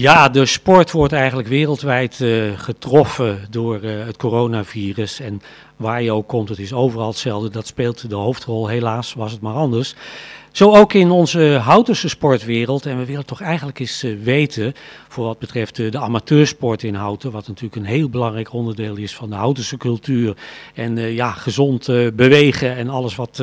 Ja, de sport wordt eigenlijk wereldwijd uh, getroffen door uh, het coronavirus. En waar je ook komt, het is overal hetzelfde. Dat speelt de hoofdrol. Helaas was het maar anders. Zo ook in onze Houtense sportwereld. En we willen toch eigenlijk eens uh, weten, voor wat betreft uh, de amateursport in Houten, wat natuurlijk een heel belangrijk onderdeel is van de Houtense cultuur. En uh, ja, gezond bewegen en alles wat,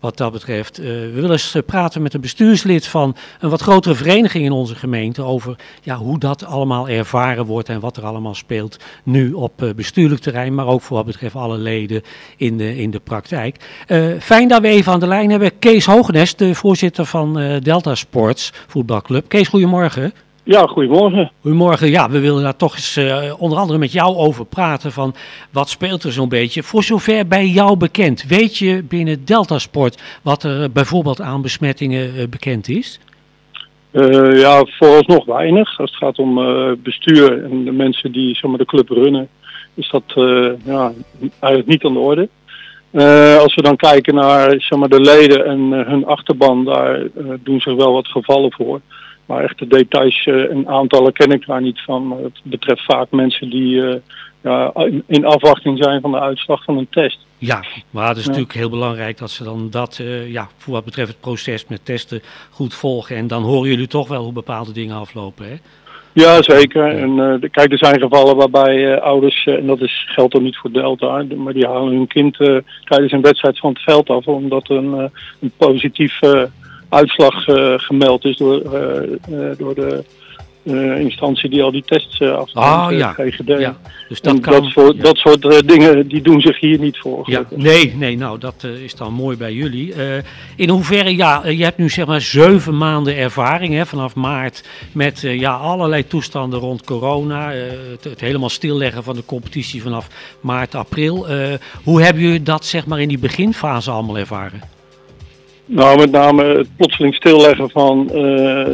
wat dat betreft. we willen eens praten met een bestuurslid van een wat grotere vereniging in onze gemeente over ja, hoe dat allemaal ervaren wordt en wat er allemaal speelt nu op bestuurlijk terrein, maar ook voor wat betreft alle leden in de, in de praktijk. fijn dat we even aan de lijn hebben Kees Hogenes, de voorzitter van uh, Delta Sports voetbalclub. Kees, goedemorgen. Ja, goedemorgen. Goedemorgen. Ja, we willen daar toch eens uh, onder andere met jou over praten van wat speelt er zo'n beetje. Voor zover bij jou bekend, weet je binnen Delta Sport wat er bijvoorbeeld aan besmettingen uh, bekend is? Ja, vooralsnog weinig. Als het gaat om bestuur en de mensen die zeg maar, de club runnen, is dat ja, eigenlijk niet aan de orde. Uh, als we dan kijken naar zeg maar, de leden en uh, hun achterban, daar uh, doen zich wel wat gevallen voor. Maar echt de details en aantallen ken ik daar niet van. het betreft vaak mensen die ja, in afwachting zijn van de uitslag van een test. Ja, maar het is ja. natuurlijk heel belangrijk dat ze dan dat, ja, voor wat betreft het proces met testen goed volgen. En dan horen jullie toch wel hoe bepaalde dingen aflopen, hè? Ja, zeker. En uh, kijk, er zijn gevallen waarbij uh, ouders, uh, en dat is, geldt dan niet voor Delta, maar die halen hun kind tijdens een wedstrijd van het veld af omdat een, een positieve uitslag gemeld is door, door de uh, instantie die al die tests uh, ja. GGD. Ja. Dus dat, kan, dat, soort, ja. dat soort uh, dingen die doen zich hier niet voor. Ja. Nee, nee, nou dat is dan mooi bij jullie. in hoeverre, ja, je hebt nu zeg maar zeven maanden ervaring hè, vanaf maart met ja, allerlei toestanden rond corona. Het, het, helemaal stilleggen van de competitie vanaf maart, april. hoe hebben jullie dat zeg maar in die beginfase allemaal ervaren? Nou, met name het plotseling stilleggen van uh,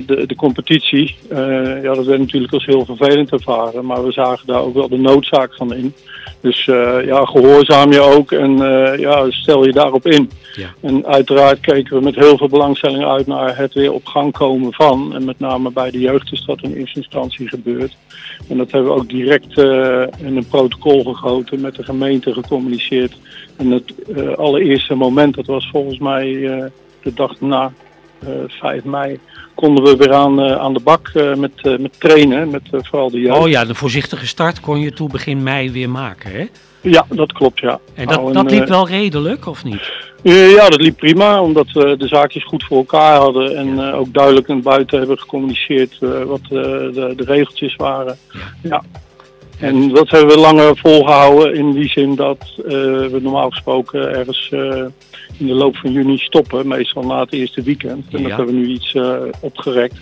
de, de competitie. Uh, ja, dat werd natuurlijk als heel vervelend ervaren, maar we zagen daar ook wel de noodzaak van in. Dus uh, ja, gehoorzaam je ook en ja, stel je daarop in. Ja. En uiteraard keken we met heel veel belangstelling uit naar het weer op gang komen van. En met name bij de jeugd is dat in eerste instantie gebeurd. En dat hebben we ook direct in een protocol gegoten, met de gemeente gecommuniceerd. En het allereerste moment, dat was volgens mij de dag na, uh, 5 mei, konden we weer aan, uh, aan de bak uh, met, met trainen, met vooral de jeugd. Oh ja, de voorzichtige start kon je toen begin mei weer maken, hè? Ja, dat klopt, ja. En dat, nou, dat liep wel redelijk, of niet? ja, dat liep prima, omdat we de zaakjes goed voor elkaar hadden en ja. ook duidelijk naar buiten hebben gecommuniceerd wat de, de regeltjes waren. Ja. ja. En dat hebben we langer volgehouden in die zin dat we normaal gesproken ergens in de loop van juni stoppen, meestal na het eerste weekend. En ja. dat hebben we nu iets uh, opgerekt.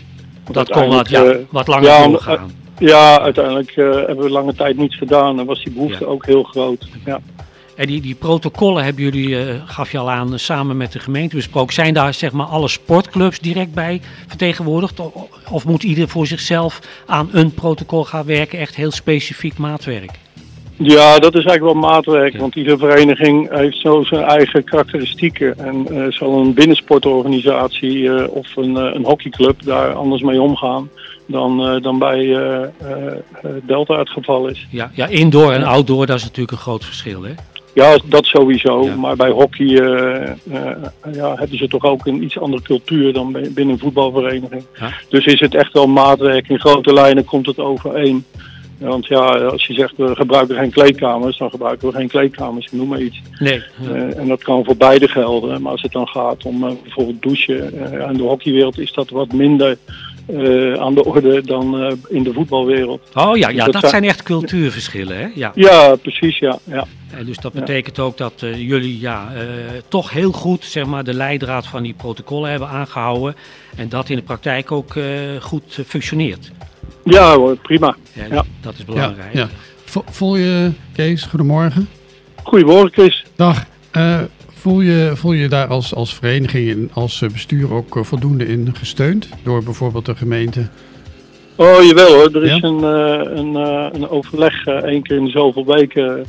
Dat kon wat, ja, wat langer ja, doorgaan. ja, uiteindelijk hebben we lange tijd niets gedaan en was die behoefte ja. ook heel groot. Ja. En die, die protocollen hebben jullie, gaf je al aan, samen met de gemeente besproken. Zijn daar zeg maar alle sportclubs direct bij vertegenwoordigd? Of, moet ieder voor zichzelf aan een protocol gaan werken, echt heel specifiek maatwerk? Ja, dat is eigenlijk wel maatwerk, want iedere vereniging heeft zo zijn eigen karakteristieken. En uh, zal een binnensportorganisatie uh, of een, uh, een hockeyclub daar anders mee omgaan dan, dan bij Delta het geval is. Ja, ja, indoor en outdoor, dat is natuurlijk een groot verschil, hè? Ja, dat sowieso. Ja. Maar bij hockey ja, hebben ze toch ook een iets andere cultuur dan binnen een voetbalvereniging. Ja. Dus is het echt wel maatwerk. In grote lijnen komt het overeen. Want ja, als je zegt we gebruiken geen kleedkamers, dan gebruiken we geen kleedkamers, noem maar iets. Nee. Uh, en dat kan voor beide gelden. Maar als het dan gaat om uh, bijvoorbeeld douchen, uh, in de hockeywereld is dat wat minder aan de orde dan in de voetbalwereld. Oh ja, ja dus dat, dat zijn echt cultuurverschillen, hè? Ja, ja precies, ja. ja. En dus dat betekent ja. ook dat jullie ja, toch heel goed zeg maar, de leidraad van die protocollen hebben aangehouden. En dat in de praktijk ook goed functioneert. Ja hoor, prima. Ja, ja. Dat is belangrijk. Ja, ja. Voel je, Kees, goedemorgen. Goedemorgen, Kees. Dag. Voel, je, voel je daar als, als vereniging en als bestuur ook voldoende in gesteund door bijvoorbeeld de gemeente? Oh, jawel hoor. Er is een, uh, een, een overleg één keer in de zoveel weken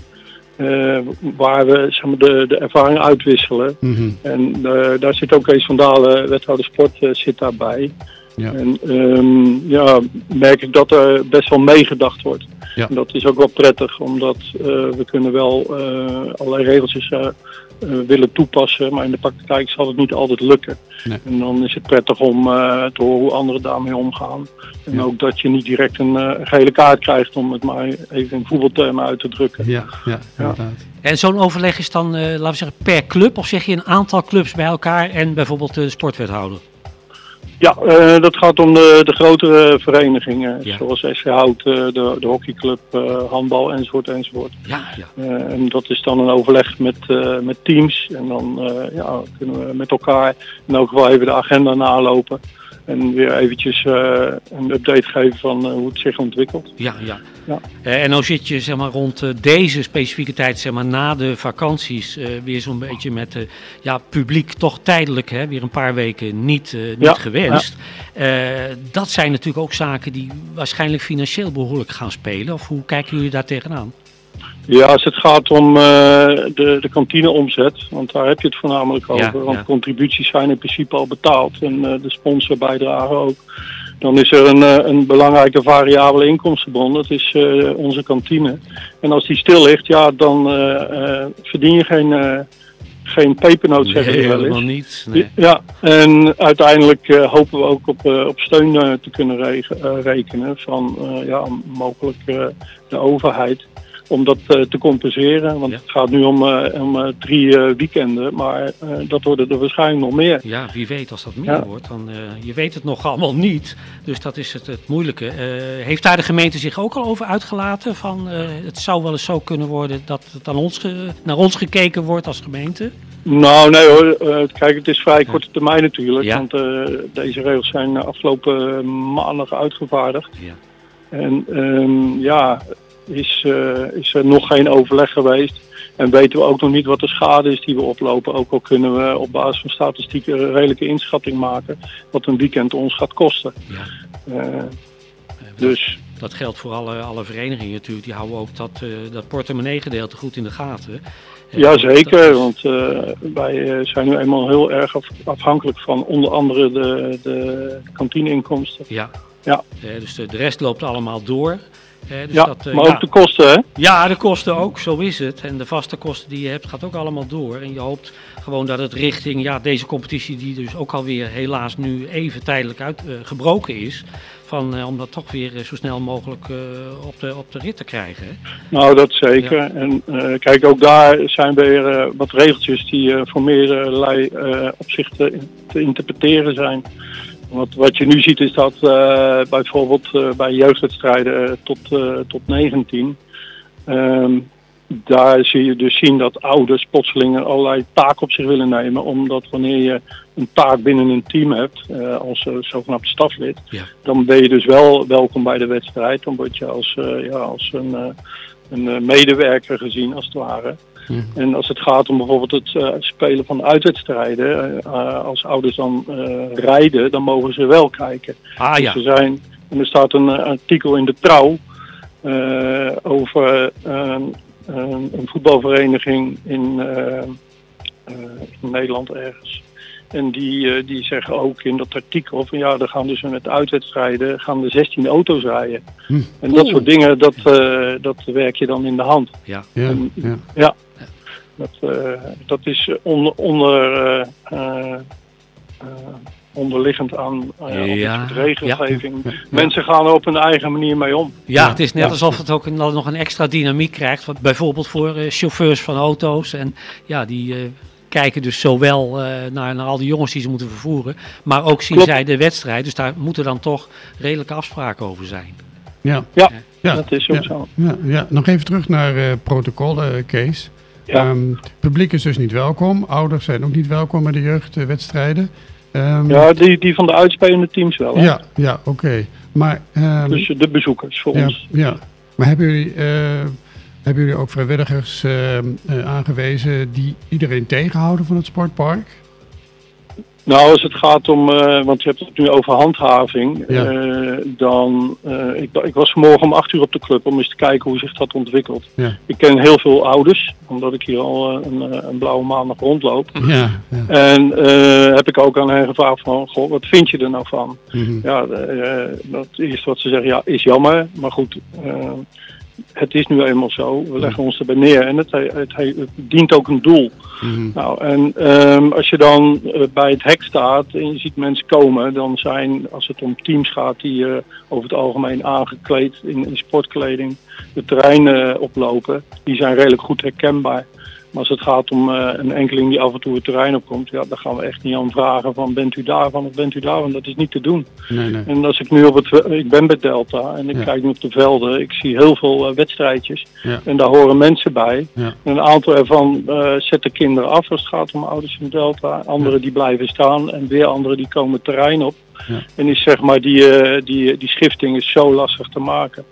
waar we zeg maar, de, de ervaring uitwisselen. Mm -hmm. En daar zit ook Kees van Dalen, wethouder sport, zit daarbij. Ja. En ehm, ja, merk ik dat er best wel meegedacht wordt. Ja. En dat is ook wel prettig, omdat eh, we kunnen wel eh, allerlei regeltjes eh, eh, willen toepassen, maar in de praktijk zal het niet altijd lukken. Nee. En dan is het prettig om eh, te horen hoe anderen daarmee omgaan. En Ja. ook dat je niet direct een eh, gele kaart krijgt, om het maar even in voetbaltermen uit te drukken. Ja, ja, inderdaad. En zo'n overleg is dan, eh, laten we zeggen, per club? Of zeg je een aantal clubs bij elkaar en bijvoorbeeld de sportwethouder? Ja, eh, dat gaat om de, de grotere verenigingen, Ja. zoals SC Hout, eh, de, de hockeyclub, eh, handbal enzovoort enzovoort. Ja, ja. En dat is dan een overleg met, met teams. En dan ja, kunnen we met elkaar in elk geval even de agenda nalopen. En weer eventjes eh, een update geven van eh, hoe het zich ontwikkelt. Ja, ja. Ja. Eh, en nou zit je zeg maar, rond deze specifieke tijd, zeg maar, na de vakanties, weer zo'n beetje met ja, publiek toch tijdelijk, hè, weer een paar weken niet, niet Ja, gewenst. Dat zijn natuurlijk ook zaken die waarschijnlijk financieel behoorlijk gaan spelen. Of hoe kijken jullie daar tegenaan? Ja, als het gaat om eh, de, de kantineomzet, want daar heb je het voornamelijk over. Ja, want ja. contributies zijn in principe al betaald en eh, de sponsorbijdrage ook. Dan is er een, eh, een belangrijke variabele inkomstenbron, dat is onze kantine. En als die stil ligt, ja, dan verdien je geen, geen pepernoot, zeggen we wel eens. helemaal niet. Nee. Ja, en uiteindelijk hopen we ook op, op steun te kunnen rekenen van ja, mogelijk de overheid. Om dat eh, te compenseren. Want Ja. het gaat nu om, eh, om eh, drie weekenden, maar dat worden er waarschijnlijk nog meer. Ja, wie weet als dat meer Ja. wordt. Dan, je weet het nog allemaal niet. Dus dat is het, het moeilijke. Heeft daar de gemeente zich ook al over uitgelaten? Van, het zou wel eens zo kunnen worden dat het aan ons naar ons gekeken wordt als gemeente? Nou, nee hoor. kijk, het is vrij korte termijn natuurlijk. Ja. Want deze regels zijn afgelopen maandag uitgevaardigd. Ja. En ehm, ja, is, eh, is er nog geen overleg geweest. En weten we ook nog niet wat de schade is die we oplopen. Ook al kunnen we op basis van statistiek een redelijke inschatting maken. Wat een weekend ons gaat kosten. Ja. Eh, dus Dat geldt voor alle, alle verenigingen natuurlijk. Die houden ook dat, eh dat portemonnee-gedeelte goed in de gaten. Ja, dat zeker. is- Want wij zijn nu eenmaal heel erg af- afhankelijk van onder andere de, de kantineinkomsten. Ja. Ja. Dus de, de rest loopt allemaal door. Dus ja, dat, eh, maar ja. ook de kosten, hè? Ja, de kosten ook, zo is het. En de vaste kosten die je hebt, gaat ook allemaal door. En je hoopt gewoon dat het richting ja, deze competitie, die dus ook alweer helaas nu even tijdelijk uit, eh, gebroken is, van, eh, om dat toch weer zo snel mogelijk op, de, op de rit te krijgen. Hè? Nou, dat zeker. En kijk, ook daar zijn weer wat regeltjes die voor meerderlei eh opzichten in- te interpreteren zijn. Want wat je nu ziet is dat eh, bijvoorbeeld eh, bij jeugdwedstrijden eh, tot, tot 19, ehm, daar zie je dus zien dat ouders plotseling allerlei taken op zich willen nemen. Omdat wanneer je een taak binnen een team hebt, als zogenaamd staflid, Ja. dan ben je dus wel welkom bij de wedstrijd. Dan word je als, ja, als een, een medewerker gezien, als het ware. Mhm. En als het gaat om bijvoorbeeld het eh, spelen van uitwedstrijden, eh, eh, als ouders dan eh, rijden, dan mogen ze wel kijken. Ah ja, Dus er zijn, en er staat een artikel in de trouw eh, over een, een voetbalvereniging in, in Nederland ergens. En die, die zeggen ook in dat artikel van ja, er gaan dus met uitwedstrijden gaan er 16 auto's rijden. Hm. En dat Oeh. soort dingen, dat, eh, dat werk je dan in de hand. ja. Ja, En- ja. Dat, eh, dat is onder, onder, eh, eh, onderliggend aan dit Ja, soort regelgeving. ja. Mensen gaan er op hun eigen manier mee om. Ja, het is net Ja. alsof het ook een, nog een extra dynamiek krijgt. Wat bijvoorbeeld voor eh, chauffeurs van auto's. En ja, die eh, kijken dus zowel eh, naar, naar al die jongens die ze moeten vervoeren. Maar ook zien Klopt. zij de wedstrijd. Dus daar moeten dan toch redelijke afspraken over zijn. Ja, Ja, Ja, dat is ook ja. zo. ja, ja. Nog even terug naar eh protocollen, Kees. Ja. Ehm, publiek is dus niet welkom. Ouders zijn ook niet welkom bij de jeugdwedstrijden. Ehm, Ja, die, die van de uitspelende teams wel. hè? ja, ja oké. Maar, ehm, Dus de bezoekers voor ja, ons. ja. maar hebben jullie, eh, hebben jullie ook vrijwilligers eh, aangewezen die iedereen tegenhouden van het sportpark? Nou, als het gaat om, uh, want je hebt het nu over handhaving, Ja. uh, dan, uh, ik, ik, was vanmorgen om acht uur op de club om eens te kijken hoe zich dat ontwikkelt. Ja. Ik ken heel veel ouders, omdat ik hier al een, een blauwe maandag rondloop. Ja, ja. En heb ik ook aan hen gevraagd van, goh, wat vind je er nou van? Mm -hmm. Ja, dat eerste wat ze zeggen, ja, is jammer, maar goed het is nu eenmaal zo. We leggen ons erbij neer en het, het, het, het dient ook een doel. Mm -hmm. Nou, en um, als je dan uh, bij het hek staat en je ziet mensen komen, dan zijn, als het om teams gaat die uh, over het algemeen aangekleed in, in sportkleding de terreinen oplopen, die zijn redelijk goed herkenbaar. Maar als het gaat om uh, een enkeling die af en toe het terrein opkomt, ja, dan gaan we echt niet aan vragen van bent u daarvan of bent u daarvan. Dat is niet te doen. Nee, nee. En als ik nu op het, ik ben bij Delta en ik Ja. kijk nu op de velden, ik zie heel veel uh, wedstrijdjes Ja. en daar horen mensen bij. Ja. En een aantal ervan uh, zetten kinderen af als het gaat om ouders in Delta. Anderen die blijven staan en weer anderen die komen terrein op. En is zeg maar die, die, die schifting is zo lastig te maken.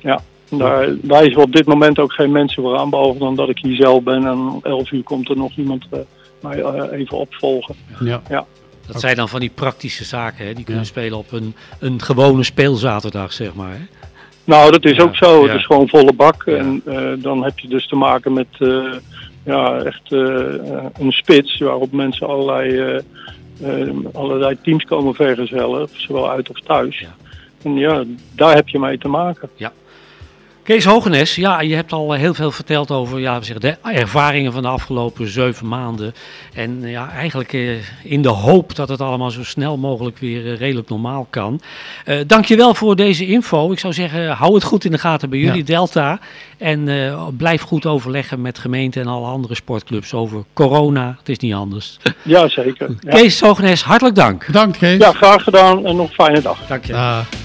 Ja. Ja. Daar wijzen we op dit moment ook geen mensen voor aan, behalve dan dat ik hier zelf ben en om 11 uur komt er nog iemand uh, mij uh, even opvolgen. Ja. Dat zijn dan van die praktische zaken, hè? die kunnen Ja. spelen op een, een gewone speelzaterdag, zeg maar. Hè? Nou, dat is Ja, ook zo. ja. Het is gewoon volle bak. Ja. En uh, dan heb je dus te maken met uh, ja, echt uh, een spits waarop mensen allerlei, allerlei teams komen vergezellen, zowel uit of thuis. Ja. En ja, daar heb je mee te maken. Kees Hogenes, ja, je hebt al heel veel verteld over ja, we zeggen, de ervaringen van de afgelopen zeven maanden. En ja, eigenlijk eh, in de hoop dat het allemaal zo snel mogelijk weer eh, redelijk normaal kan. Uh, dankjewel voor deze info. Ik zou zeggen, hou het goed in de gaten bij jullie, Ja. Delta. En uh, blijf goed overleggen met gemeente en alle andere sportclubs over corona. Het is niet anders. Ja, zeker. Ja, Kees Hogenes, hartelijk dank. Bedankt, Kees. ja graag gedaan en nog een fijne dag. Dank je. Dag.